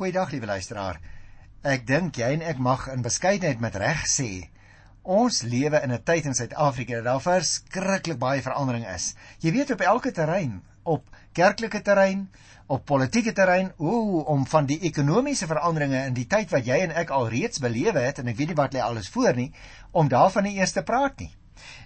Goeiedag, liewe luisteraar. Ek dink jy en ek mag in beskeidenheid met reg sê ons lewe in 'n tyd in Suid-Afrika dat daar verskriklik baie verandering is. Jy weet op elke terrein, op kerklike terrein, op politieke terrein, ooh, om van die ekonomiese veranderinge in die tyd wat jy en ek al reeds belewe het en ek weet nie wat lê alles voor nie, om daarvan nie eers te praat nie.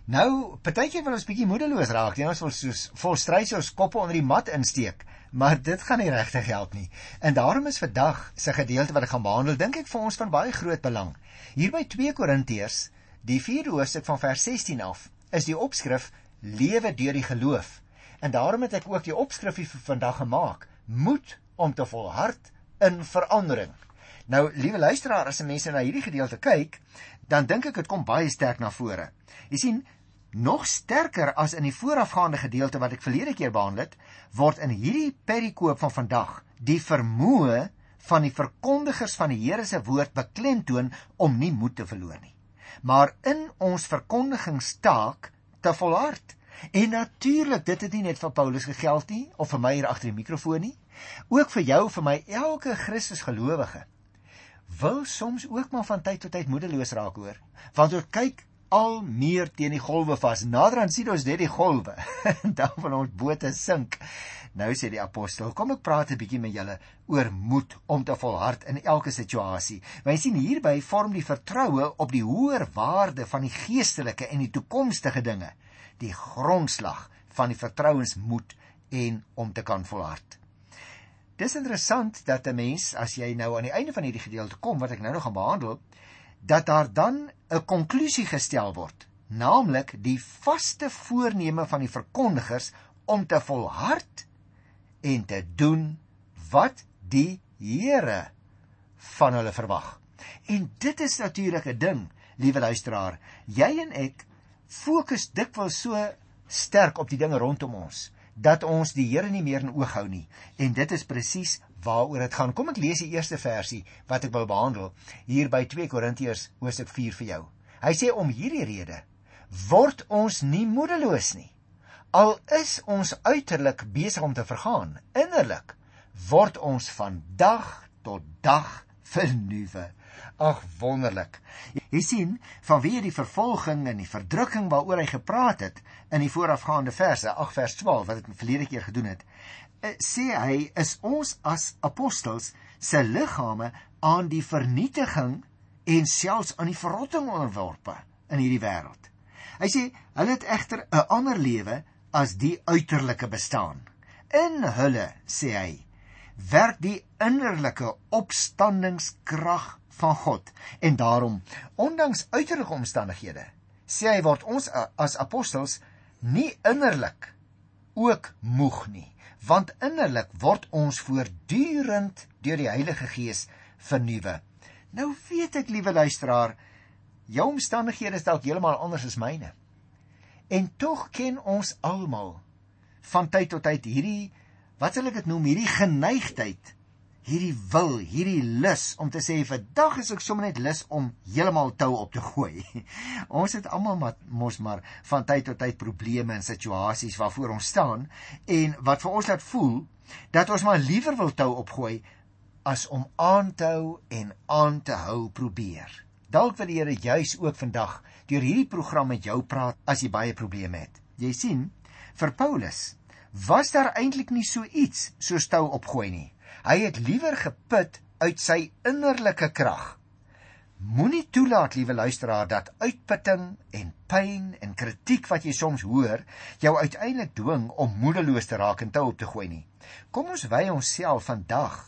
Nou, partykeer wil ons bietjie moedeloos raak, nie ons wil soos vol strys ons koppe onder die mat insteek, maar dit gaan nie regtig help nie. En daarom is vandag se gedeelte wat ek gaan behandel, dink ek vir ons van baie groot belang. Hier by 2 Korintiërs, die 4de hoofstuk van vers 16 af, is die opskrif Lewe deur die geloof. En daarom het ek ook die opskrifie vir vandag gemaak, Moed om te volhard in verandering. Nou, liewe luisteraar, as mense na hierdie gedeelte kyk, dan dink ek dit kom baie sterk na vore. Jy sien, nog sterker as in die voorafgaande gedeelte wat ek verlede keer behandel het, word in hierdie perikoop van vandag die vermoë van die verkondigers van die Here se woord beklemtoon om nie moed te verloor nie maar in ons verkondigingstaak te volhard. En natuurlik, dit het nie net vir Paulus gegeld nie of vir my hier agter die mikrofoon nie, ook vir jou, vir my elke Christus gelowige. Wil soms ook maar van tyd tot tyd moedeloos raak hoor, want ons kyk al meer teen die golwe vas. Nader aan sien ons net die golwe dan van ons bote sink. Nou sê die apostel, kom ek praat 'n bietjie met julle oor moed om te volhard in elke situasie. Wy sien hierby vorm die vertroue op die hoër waarde van die geestelike en die toekomstige dinge die grondslag van die vertrouensmoed en om te kan volhard. Dis interessant dat 'n mens as jy nou aan die einde van hierdie gedeelte kom wat ek nou nog gaan behandel, dat daar dan 'n konklusie gestel word, naamlik die vaste voorneme van die verkondigers om te volhard en te doen wat die Here van hulle verwag. En dit is natuurlik 'n ding, liewe luisteraar. Jy en ek fokus dikwels so sterk op die dinge rondom ons dat ons die Here nie meer in oog hou nie. En dit is presies waaroor dit gaan. Kom ek lees die eerste versie wat ek wil behandel hier by 2 Korintiërs hoofstuk 4 vir jou. Hy sê om hierdie rede word ons nie moedeloos nie. Al is ons uiterlik besig om te vergaan, innerlik word ons van dag tot dag vernuwe. Ag wonderlik. Jy sien, vanweë die vervolging en die verdrukking waaroor hy gepraat het in die voorafgaande verse, 8 vers 12 wat ek verlede keer gedoen het, sê hy is ons as apostels se liggame aan die vernietiging en selfs aan die verrotting onderworpe in hierdie wêreld. Hy sê hulle het egter 'n ander lewe as die uiterlike bestaan. In hulle, sê hy, werk die innerlike opstandingskrag van God en daarom ondanks uiterlike omstandighede sê hy word ons as apostels nie innerlik ook moeg nie want innerlik word ons voortdurend deur die Heilige Gees vernuwe. Nou weet ek liewe luisteraar, jou omstandighede is dalk heeltemal anders as myne. En tog ken ons almal van tyd tot tyd hierdie wat sal ek dit noem, hierdie geneigtheid, hierdie wil, hierdie lus om te sê vandag is ek sommer net lus om heeltemal tou op te gooi. ons het almal maar mos maar van tyd tot tyd probleme en situasies waarvoor ons staan en wat vir ons laat voel dat ons maar liewer wil tou opgooi as om aan te hou en aan te hou probeer. Dalk wil die Here juis ook vandag deur hierdie program met jou praat as jy baie probleme het. Jy sien, vir Paulus was daar eintlik nie so iets so stou opgooi nie. Hy het liewer geput uit sy innerlike krag. Moenie toelaat, liewe luisteraar, dat uitputting en pyn en kritiek wat jy soms hoor, jou uiteindelik dwing om moedeloos te raak en tou op te gooi nie. Kom ons wy onsself vandag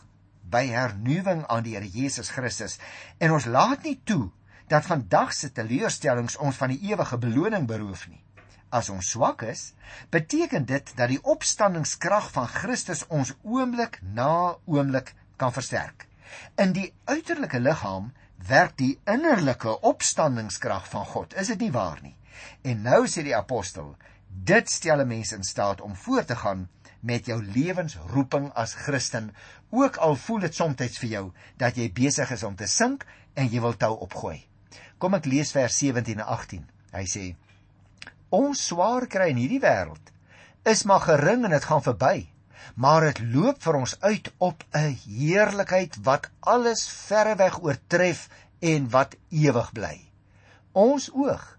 by hernuwing aan die Here Jesus Christus en ons laat nie toe dat vandag se teleurstellings ons van die ewige beloning beroof nie. As ons swak is, beteken dit dat die opstandingskrag van Christus ons oomblik na oomblik kan versterk. In die uiterlike liggaam werk die innerlike opstandingskrag van God. Is dit nie waar nie? En nou sê die apostel, dit stel 'n mens in staat om voort te gaan met jou lewensroeping as Christen, ook al voel dit soms vir jou dat jy besig is om te sink en jy wil tou opgooi. Kom ek lees vers 17 en 18. Hy sê: Ons swaar kry in hierdie wêreld is maar gering en dit gaan verby. maar dit loop vir ons uit op 'n heerlikheid wat alles verreweg oortref en wat ewig bly. Ons oog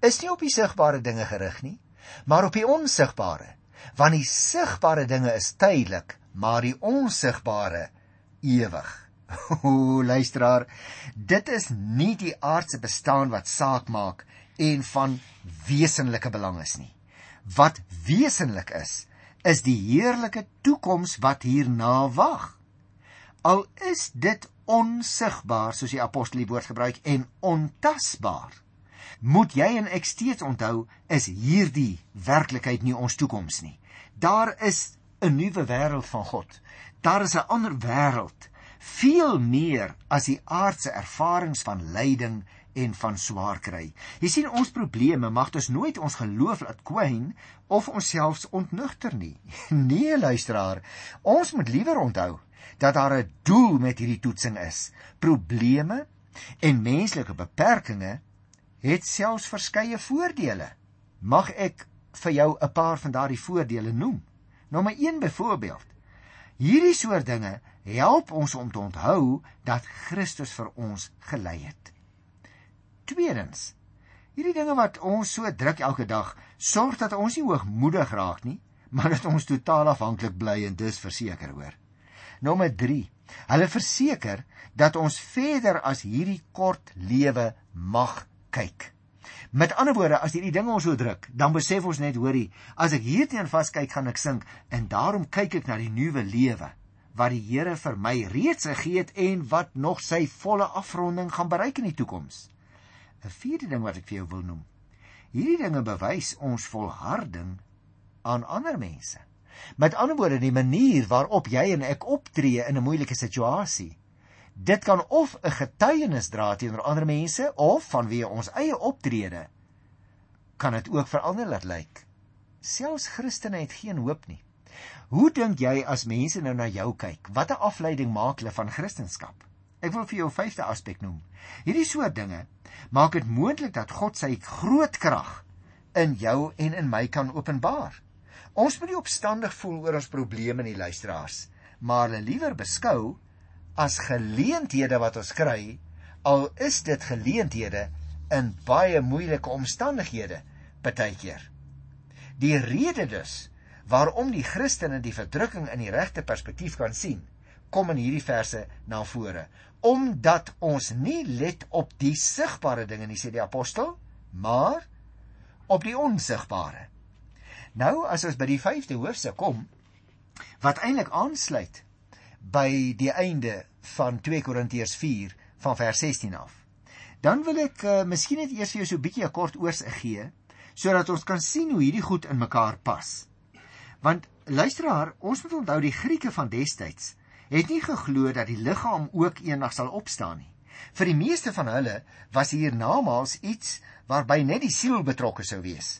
is nie op die sigbare dinge gerig nie, maar op die onsigbare, want die sigbare dinge is tydelik, maar die onsigbare ewig. O luisteraar, dit is nie die aardse bestaan wat saak maak en van wesenlike belang is nie. Wat wesenlik is, is die heerlike toekoms wat hierna wag. Al is dit onsigbaar soos die apostel die woord gebruik en ontasbaar. Moet jy en ek steeds onthou is hierdie werklikheid nie ons toekoms nie. Daar is 'n nuwe wêreld van God. Daar is 'n ander wêreld, veel meer as die aardse ervarings van lyding en van swaar kry. Jy sien ons probleme mag dus nooit ons geloof laat kwyn of onsself ontnugter nie. Nee, luisteraar, ons moet liewer onthou dat daar 'n doel met hierdie toetsing is. Probleme en menslike beperkings het selfs verskeie voordele. Mag ek vir jou 'n paar van daardie voordele noem? Nommer 1 byvoorbeeld. Hierdie soort dinge help ons om te onthou dat Christus vir ons gelei het. Tweedens, hierdie dinge wat ons so druk elke dag, sorg dat ons nie hoogmoedig raak nie, maar dat ons totaal afhanklik bly en dis verseker hoor. Nommer 3. Hulle verseker dat ons verder as hierdie kort lewe mag kyk. Met ander woorde, as hierdie dinge ons so druk, dan besef ons net, hoorie, as ek hierteen vaskyk, gaan ek sink en daarom kyk ek na die nuwe lewe wat die Here vir my reeds gegee het en wat nog sy volle afronding gaan bereik in die toekoms. 'n Vierde ding wat ek vir jou wil noem. Hierdie dinge bewys ons volharding aan ander mense. Met ander woorde, die manier waarop jy en ek optree in 'n moeilike situasie. Dit kan of 'n getuienis dra teenoor ander mense of vanweë ons eie optrede kan dit ook verander laat lyk. Selfs Christene het geen hoop nie. Hoe dink jy as mense nou na jou kyk? Watter afleiding maak hulle van Christendom? Ek wil vir jou 'n vyfde aspek noem. Hierdie soort dinge maak dit moontlik dat God sy groot krag in jou en in my kan openbaar. Ons moet nie opstandig voel oor ons probleme nie, luisteraars, maar hulle liewer beskou as geleenthede wat ons kry, al is dit geleenthede in baie moeilike omstandighede partykeer. Die rede dus waarom die Christene die verdrukking in die regte perspektief kan sien, kom in hierdie verse na vore omdat ons nie let op die sigbare dinge nie sê die apostel maar op die onsigbare. Nou as ons by die 5de hoofstuk kom wat eintlik aansluit by die einde van 2 Korintiërs 4 van vers 16 af dan wil ek uh, miskien net eers vir jou so 'n bietjie 'n kort oorsig gee sodat ons kan sien hoe hierdie goed in mekaar pas. Want luisteraar ons moet onthou die Grieke van destyds het nie geglo dat die liggaam ook eendag sal opstaan nie. Vir die meeste van hulle was hier namaals iets waarby net die siel betrokke sou wees.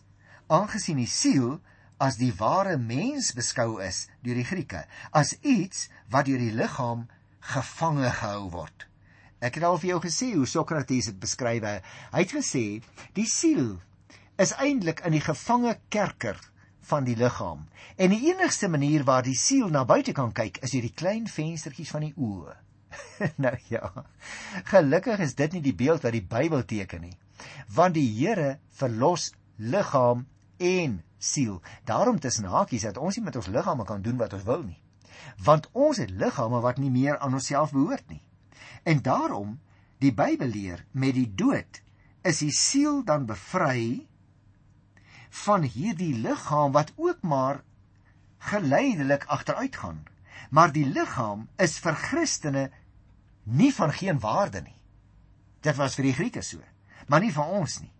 Aangesien die siel as die ware mens beskou is deur die Grieke, as iets wat deur die liggaam gevange gehou word. Ek het al vir jou gesê hoe Sokrates dit beskryf. Hy het gesê die siel is eintlik in die gevange kerker van die liggaam. En die enigste manier waar die siel na buite kan kyk is deur die klein venstertjies van die oë. nou ja. Gelukkig is dit nie die beeld wat die Bybel teken nie. Want die Here verlos liggaam en siel. Daarom tussen hakies dat ons nie met ons liggame kan doen wat ons wil nie. Want ons het liggame wat nie meer aan onsself behoort nie. En daarom die Bybel leer met die dood is die siel dan bevry van hierdie liggaam wat ook maar geleidelik agteruit gaan. Maar die liggaam is vir Christene nie van geen waarde nie. Dit was vir die Grieke so, maar nie vir ons nie.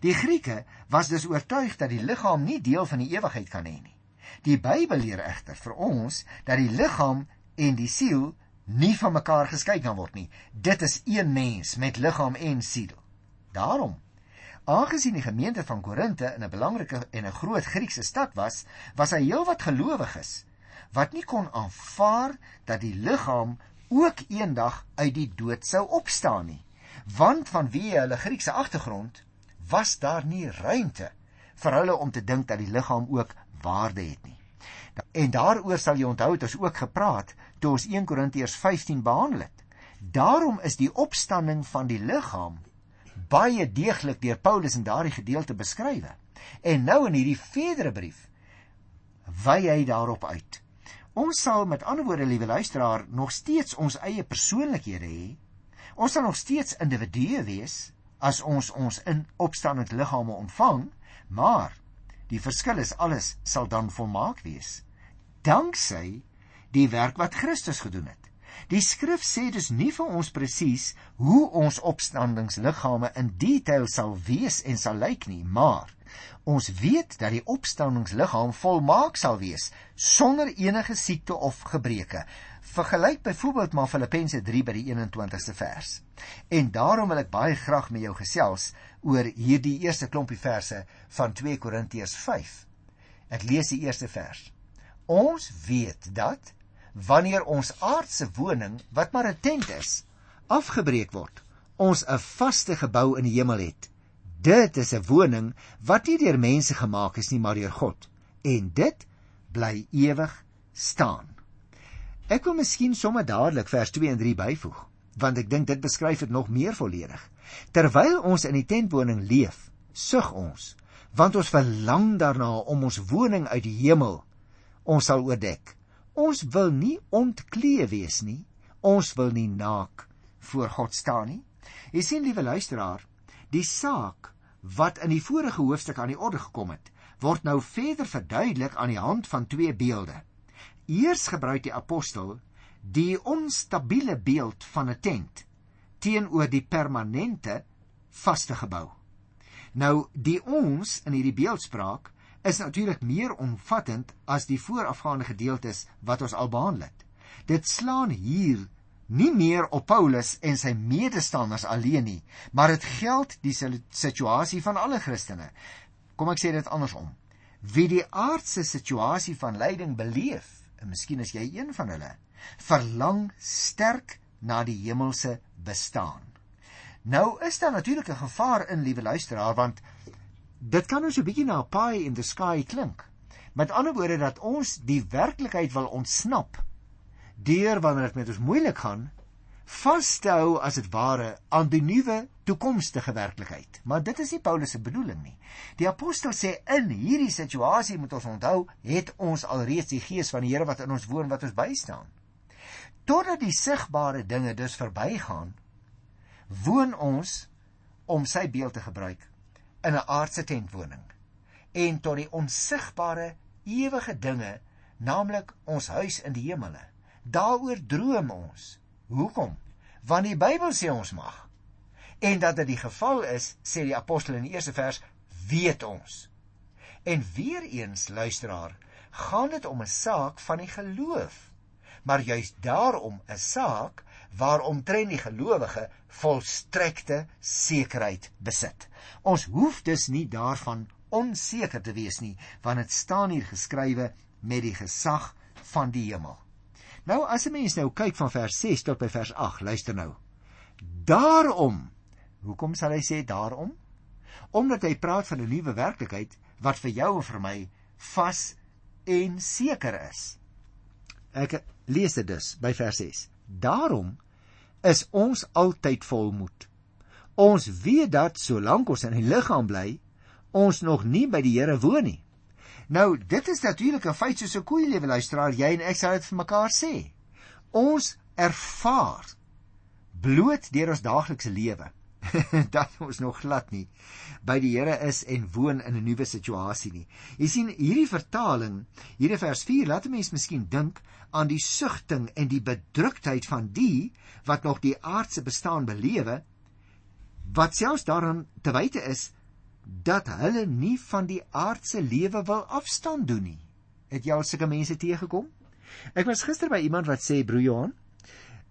Die Grieke was dus oortuig dat die liggaam nie deel van die ewigheid kan hê nie. Die Bybel leer egter vir ons dat die liggaam en die siel nie van mekaar geskei kan word nie. Dit is een mens met liggaam en siel. Daarom Aangesien die gemeente van Korinte 'n belangrike en 'n groot Griekse stad was, was hy heelwat gelowiges wat nie kon aanvaar dat die liggaam ook eendag uit die dood sou opstaan nie. Want vanweë hulle Griekse agtergrond was daar nie ruimte vir hulle om te dink dat die liggaam ook waarde het nie. En daaroor sal jy onthou het ons ook gepraat toe ons 1 Korintiërs 15 behandel het. Daarom is die opstanding van die liggaam baie deeglik deur Paulus in daardie gedeelte beskryf. En nou in hierdie verdere brief wy hy daarop uit. Ons sal met ander woorde, liewe luisteraar, nog steeds ons eie persoonlikhede hê. Ons sal nog steeds individue wees as ons ons in opstandende liggame ontvang, maar die verskil is alles sal dan volmaak wees danksy die werk wat Christus gedoen het. Die skrif sê dus nie vir ons presies hoe ons opstandingsliggame in detail sal wees en sal lyk nie, maar ons weet dat die opstandingsliggaam volmaak sal wees sonder enige siekte of gebreke. Vergelyk byvoorbeeld maar Filippense 3 by die 21ste vers. En daarom wil ek baie graag met jou gesels oor hierdie eerste klompie verse van 2 Korintiërs 5. Ek lees die eerste vers. Ons weet dat wanneer ons aardse woning, wat maar 'n tent is, afgebreek word, ons 'n vaste gebou in die hemel het. Dit is 'n woning wat nie deur mense gemaak is nie, maar deur God, en dit bly ewig staan. Ek wil miskien sommer dadelik vers 2 en 3 byvoeg, want ek dink dit beskryf dit nog meer volledig. Terwyl ons in die tentwoning leef, sug ons, want ons verlang daarna om ons woning uit die hemel ons sal oordek. Ons wil nie ontklee wees nie. Ons wil nie naak voor God staan nie. Jy sien liewe luisteraar, die saak wat in die vorige hoofstuk aan die orde gekom het, word nou verder verduidelik aan die hand van twee beelde. Eers gebruik die apostel die onstabiele beeld van 'n tent teenoor die permanente vaste gebou. Nou die ons in hierdie beeldspraak is natuurlik meer omvattend as die voorafgaande gedeeltes wat ons al behandel het. Dit slaan hier nie meer op Paulus en sy medestanders alleen nie, maar dit geld die situasie van alle Christene. Kom ek sê dit andersom. Wie die aardse situasie van lyding beleef, en miskien is jy een van hulle, verlang sterk na die hemelse bestaan. Nou is daar natuurlik 'n gevaar in, liewe luisteraar, want dit kan ons 'n bietjie na 'n pie in the sky klink. Met ander woorde dat ons die werklikheid wil ontsnap deur wanneer dit met ons moeilik gaan vashou as dit ware aan die nuwe toekomstige werklikheid. Maar dit is nie Paulus se bedoeling nie. Die apostel sê in hierdie situasie moet ons onthou, het ons alreeds die gees van die Here wat in ons woon wat ons bystaan. Totdat die sigbare dinge dus verbygaan, woon ons om sy beeld te gebruik in 'n aardse tentwoning en tot die onsigbare ewige dinge, naamlik ons huis in die hemele. Daaroor droom ons. Hoekom? Want die Bybel sê ons mag. En dat dit die geval is, sê die apostel in die eerste vers, weet ons. En weer eens, luisteraar, gaan dit om 'n saak van die geloof. Maar juis daarom 'n saak waaromtrent die gelowige volstrekte sekerheid besit. Ons hoef dus nie daarvan onseker te wees nie, want dit staan hier geskrywe met die gesag van die hemel. Nou as 'n mens nou kyk van vers 6 tot by vers 8, luister nou. Daarom, hoekom sal hy sê daarom? Omdat hy praat van 'n nuwe werklikheid wat vir jou en vir my vas en seker is. Ek lees dit dus by vers 6. Daarom is ons altyd volmoed. Ons weet dat solank ons in die liggaam bly, ons nog nie by die Here woon nie. Nou, dit is natuurlik 'n feit soos 'n koei lewe luisteraar, jy en ek sal dit vir mekaar sê. Ons ervaar bloot deur ons daaglikse lewe dat ons nog glad nie by die Here is en woon in 'n nuwe situasie nie. Jy sien hierdie vertaling, hierdie vers 4 laat 'n mens miskien dink aan die sugting en die bedruktheid van die wat nog die aardse bestaan belewe wat selfs daaraan te wyte is dat hulle nie van die aardse lewe wil afstand doen nie. Het jy al sulke mense teëgekom? Ek was gister by iemand wat sê broer Johan,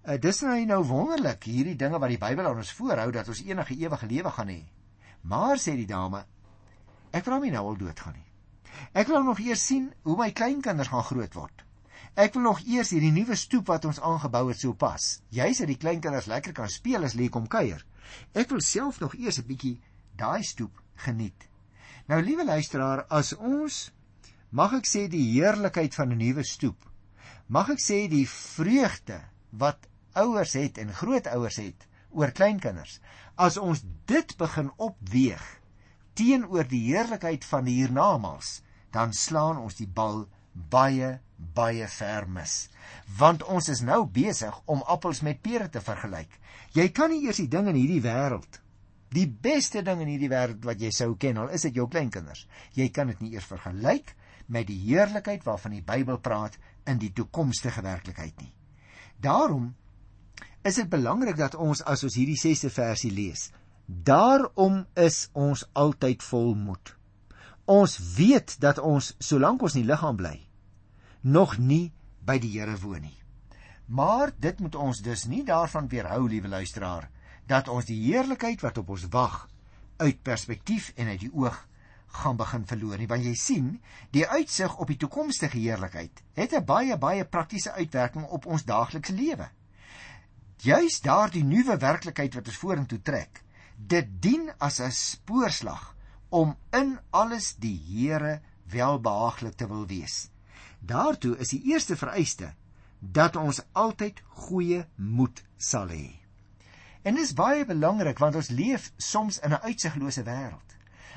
Uh, dis nou nou wonderlik hierdie dinge wat die Bybel aan ons voorhou dat ons enige ewige lewe gaan hê. Maar sê die dame, ek wil nie nou al doodgaan nie. Ek wil nog eers sien hoe my kleinkinders gaan groot word. Ek wil nog eers hierdie nuwe stoep wat ons aangebou het sou pas. Jy sê die kleinkinders lekker kan speel as hulle kom kuier. Ek wil self nog eers 'n bietjie daai stoep geniet. Nou liewe luisteraar, as ons mag ek sê die heerlikheid van 'n nuwe stoep. Mag ek sê die vreugde wat ouers het en grootouers het oor kleinkinders. As ons dit begin opweeg teenoor die heerlikheid van die hiernamaals, dan slaan ons die bal baie baie ver mis. Want ons is nou besig om appels met pere te vergelyk. Jy kan nie eers die ding in hierdie wêreld die beste ding in hierdie wêreld wat jy sou ken al is dit jou kleinkinders. Jy kan dit nie eers vergelyk met die heerlikheid waarvan die Bybel praat in die toekomstige werklikheid nie. Daarom is dit belangrik dat ons as ons hierdie 6ste versie lees, daarom is ons altyd vol moed. Ons weet dat ons solank ons in die liggaam bly, nog nie by die Here woon nie. Maar dit moet ons dus nie daarvan weerhou, liewe luisteraar, dat ons die heerlikheid wat op ons wag uit perspektief en uit die oog gaan begin verloor nie want jy sien die uitsig op die toekomstige heerlikheid het 'n baie baie praktiese uitwerking op ons daaglikse lewe. Juis daardie nuwe werklikheid wat ons vorentoe trek, dit dien as 'n spoorslag om in alles die Here welbehaaglik te wil wees. Daartoe is die eerste vereiste dat ons altyd goeie moed sal hê. En dit is baie belangrik want ons leef soms in 'n uitsiglose wêreld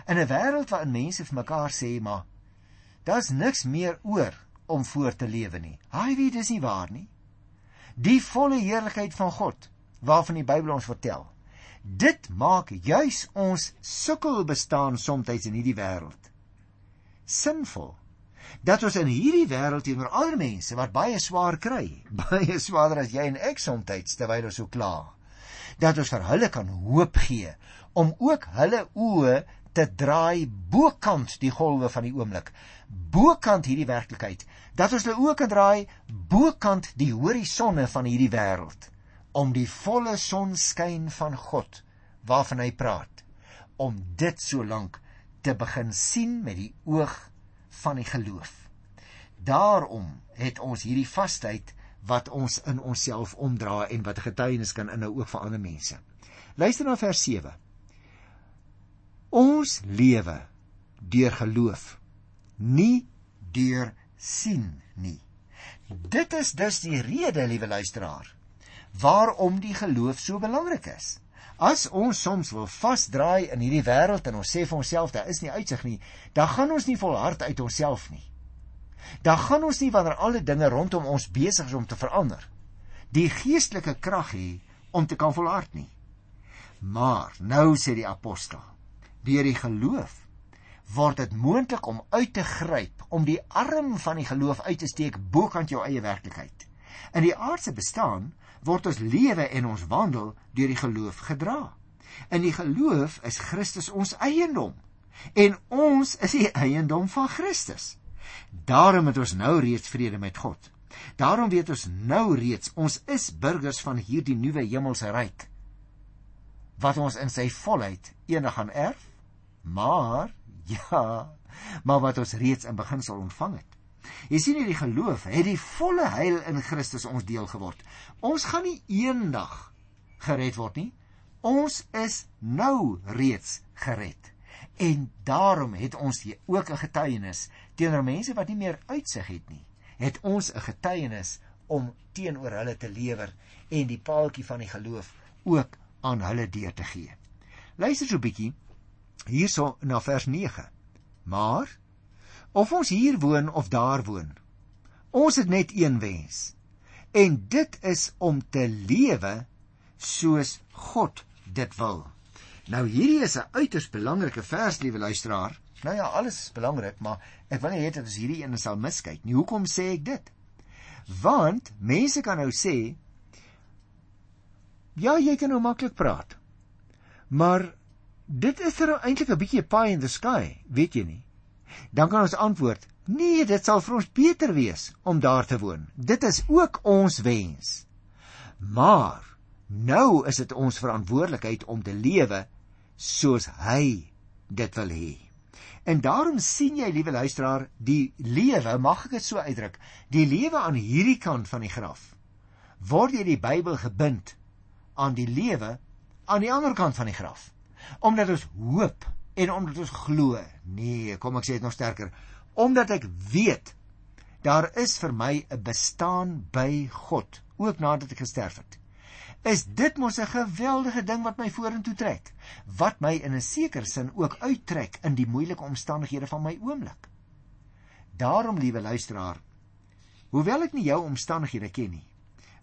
in 'n wêreld waarin mense vir mekaar sê maar daar's niks meer oor om voor te lewe nie. Haai wie dis nie waar nie. Die volle heerlikheid van God waarvan die Bybel ons vertel. Dit maak juis ons sukkel bestaan soms in hierdie wêreld. Sinvol dat ons in hierdie wêreld teenoor ander mense wat baie swaar kry, baie swaarder as jy en ek soms terwyl ons so kla, dat ons vir hulle kan hoop gee om ook hulle oë te draai bokant die golwe van die oomblik bokant hierdie werklikheid dat ons hulle ook kan draai bokant die horisonne van hierdie wêreld om die volle sonskyn van God waarvan hy praat om dit so lank te begin sien met die oog van die geloof. Daarom het ons hierdie vasheid wat ons in onsself omdra en wat getuienis kan inhou ook vir ander mense. Luister na vers 7 Ons lewe deur geloof, nie deur sien nie. Dit is dus die rede, liewe luisteraar, waarom die geloof so belangrik is. As ons soms wil vasdraai in hierdie wêreld en ons sê vir onsself daar is nie uitsig nie, dan gaan ons nie volhard uit onsself nie. Dan gaan ons nie wanneer alle dinge rondom ons besig is om te verander, die geestelike krag hê om te kan volhard nie. Maar nou sê die apostel deur die geloof word dit moontlik om uit te gryp om die arm van die geloof uit te steek bokant jou eie werklikheid. In die aardse bestaan word ons lewe en ons wandel deur die geloof gedra. In die geloof is Christus ons eiendom en ons is die eiendom van Christus. Daarom het ons nou reeds vrede met God. Daarom weet ons nou reeds ons is burgers van hierdie nuwe hemelse ryk wat ons in sy volheid eendag gaan erf maar ja, maar wat ons reeds in beginsel ontvang het. Jy sien hierdie geloof het die volle heil in Christus ons deel geword. Ons gaan nie eendag gered word nie. Ons is nou reeds gered. En daarom het ons ook 'n getuienis teenoor mense wat nie meer uitsig het nie. Het ons 'n getuienis om teenoor hulle te lewer en die paaltjie van die geloof ook aan hulle deur te gee. Luister so 'n bietjie hierso na vers 9. Maar of ons hier woon of daar woon, ons het net een wens. En dit is om te lewe soos God dit wil. Nou hierdie is 'n uiters belangrike vers, liewe luisteraar. Nou ja, alles is belangrik, maar ek wil nie hê dat ons hierdie een sal miskyk nie. Hoekom sê ek dit? Want mense kan nou sê ja, jy kan nou maklik praat. Maar Dit is er eintlik 'n bietjie pie in the sky, weet jy nie? Dan kan ons antwoord: Nee, dit sal vir ons beter wees om daar te woon. Dit is ook ons wens. Maar nou is dit ons verantwoordelikheid om te lewe soos hy dit wil hê. En daarom sien jy, liewe luisteraar, die lewe, mag ek dit so uitdruk, die lewe aan hierdie kant van die graf word deur die Bybel gebind aan die lewe aan die ander kant van die graf omdat ons hoop en omdat ons glo. Nee, kom ek sê dit nog sterker. omdat ek weet daar is vir my 'n bestaan by God ook nadat ek gesterf het. Is dit mos 'n geweldige ding wat my vorentoe trek, wat my in 'n sekere sin ook uittrek in die moeilike omstandighede van my oomblik. Daarom, liewe luisteraar, hoewel ek nie jou omstandighede ken nie,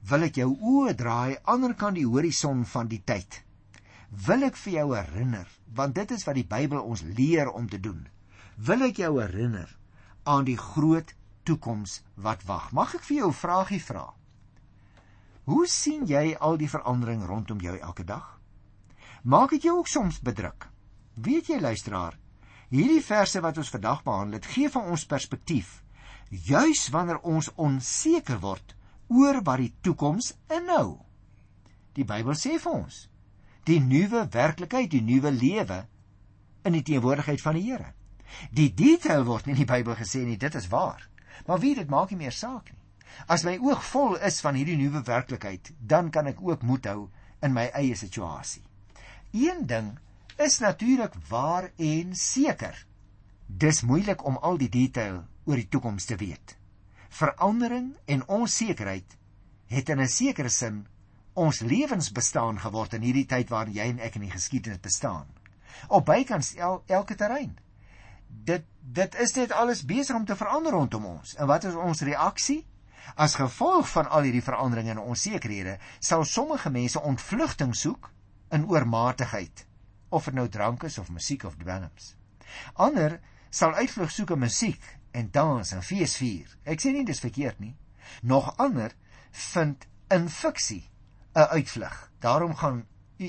wil ek jou oë draai ander kant die horison van die tyd. Wil ek vir jou herinner, want dit is wat die Bybel ons leer om te doen. Wil ek jou herinner aan die groot toekoms wat wag. Mag ek vir jou 'n vragie vra? Hoe sien jy al die verandering rondom jou elke dag? Maak dit jou ook soms bedruk? Weet jy luisteraar, hierdie verse wat ons vandag behandel, dit gee van ons perspektief juis wanneer ons onseker word oor wat die toekoms inhou. Die Bybel sê vir ons, die nuwe werklikheid, die nuwe lewe in die teenwoordigheid van die Here. Die detail word nie in die Bybel gesê nie, dit is waar. Maar wie dit maak nie meer saak nie. As my oog vol is van hierdie nuwe werklikheid, dan kan ek ook moed hou in my eie situasie. Een ding is natuurlik waar en seker. Dis moeilik om al die detail oor die toekoms te weet. Verandering en onsekerheid het in 'n sekere sin ons lewens bestaan geword in hierdie tyd waarin jy en ek in die geskiedenis bestaan. Op bykans el, elke terrein dit dit is net alles besig om te verander rondom ons. En wat is ons reaksie? As gevolg van al hierdie veranderinge en onsekerhede, sal sommige mense ontvlugting soek in oormatigheid, of dit nou drank is of musiek of dwelms. Ander sal uitvlug soek in musiek en dans en feesvier. Ek sê nie dis verkeerd nie. Nog ander vind in fiksie 'n uitvlug. Daarom gaan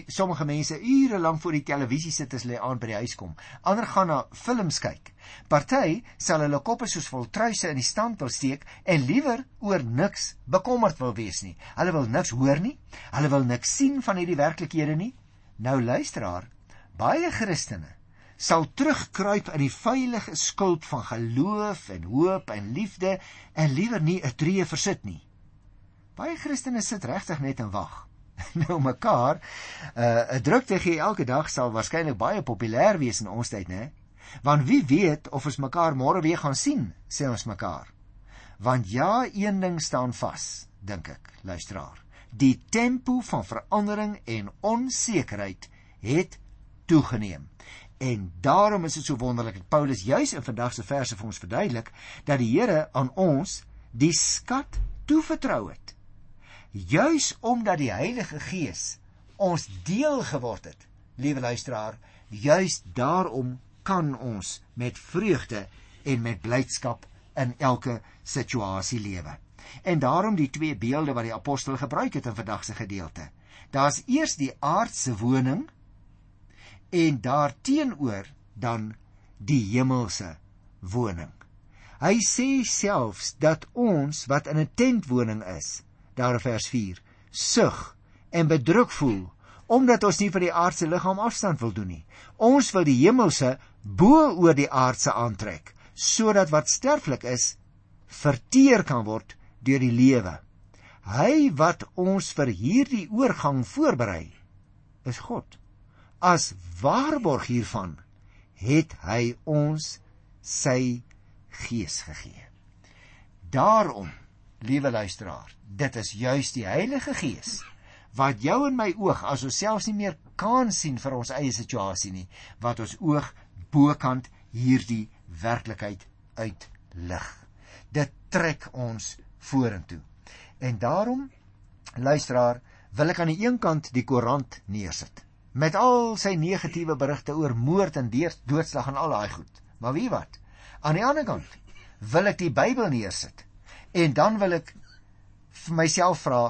sommige mense ure lank voor die televisie sit as hulle aan by die huis kom. Ander gaan na films kyk. Party sal hulle koppe soos vol truise in die stand wil steek en liewer oor niks bekommerd wil wees nie. Hulle wil niks hoor nie. Hulle wil niks sien van hierdie werklikhede nie. Nou luisteraar, baie Christene sal terugkruip in die veilige skulp van geloof en hoop en liefde en liewer nie 'n tree versit nie. Baie Christene sit regtig net en wag. nou mekaar. Uh 'n drukte gee elke dag sal waarskynlik baie populêr wees in ons tyd, né? Want wie weet of ons mekaar môre weer gaan sien, sê ons mekaar. Want ja, een ding staan vas, dink ek, luisteraar. Die tempo van verandering en onsekerheid het toegeneem. En daarom is dit so wonderlik dat Paulus juis in vandag se verse vir ons verduidelik dat die Here aan ons die skat toevertrou het juis omdat die Heilige Gees ons deel geword het. Liewe luisteraar, juis daarom kan ons met vreugde en met blydskap in elke situasie lewe. En daarom die twee beelde wat die apostel gebruik het in vandag se gedeelte. Daar's eers die aardse woning en daarteenoor dan die hemelse woning. Hy sê selfs dat ons wat in 'n tentwoning is, daar in vers 4 sug en bedruk voel omdat ons nie vir die aardse liggaam afstand wil doen nie. Ons wil die hemelse bo oor die aardse aantrek sodat wat sterflik is verteer kan word deur die lewe. Hy wat ons vir hierdie oorgang voorberei is God. As waarborg hiervan het hy ons sy gees gegee. Daarom liewe luisteraar, dit is juis die Heilige Gees wat jou en my oog as ons selfs nie meer kan sien vir ons eie situasie nie, wat ons oog bokant hierdie werklikheid uitlig. Dit trek ons vorentoe. En daarom, luisteraar, wil ek aan die een kant die koerant neersit met al sy negatiewe berigte oor moord en doodslag en al daai goed. Maar wie wat? Aan die ander kant wil ek die Bybel neersit En dan wil ek vir myself vra,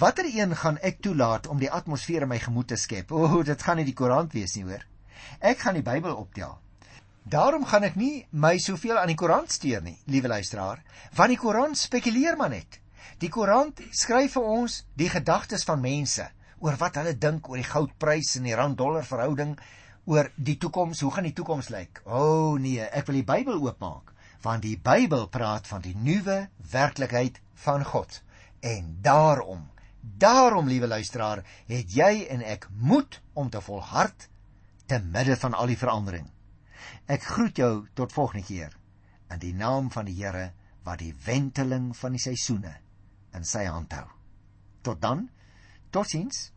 watter een gaan ek toelaat om die atmosfeer in my gemoed te skep? O, oh, dit gaan nie die koerant wees nie, hoor. Ek gaan die Bybel optel. Daarom gaan ek nie my soveel aan die koerant steur nie, liewe luisteraar, want die koerant spekuleer maar net. Die koerant skryf vir ons die gedagtes van mense oor wat hulle dink oor die goudprys en die rand-dollar verhouding, oor die toekoms, hoe gaan die toekoms lyk? O oh, nee, ek wil die Bybel oopmaak want die Bybel praat van die nuwe werklikheid van God. En daarom, daarom liewe luisteraar, het jy en ek moed om te volhard te midde van al die verandering. Ek groet jou tot volgende keer in die naam van die Here wat die wenteling van die seisoene in sy hand hou. Tot dan. Totsiens.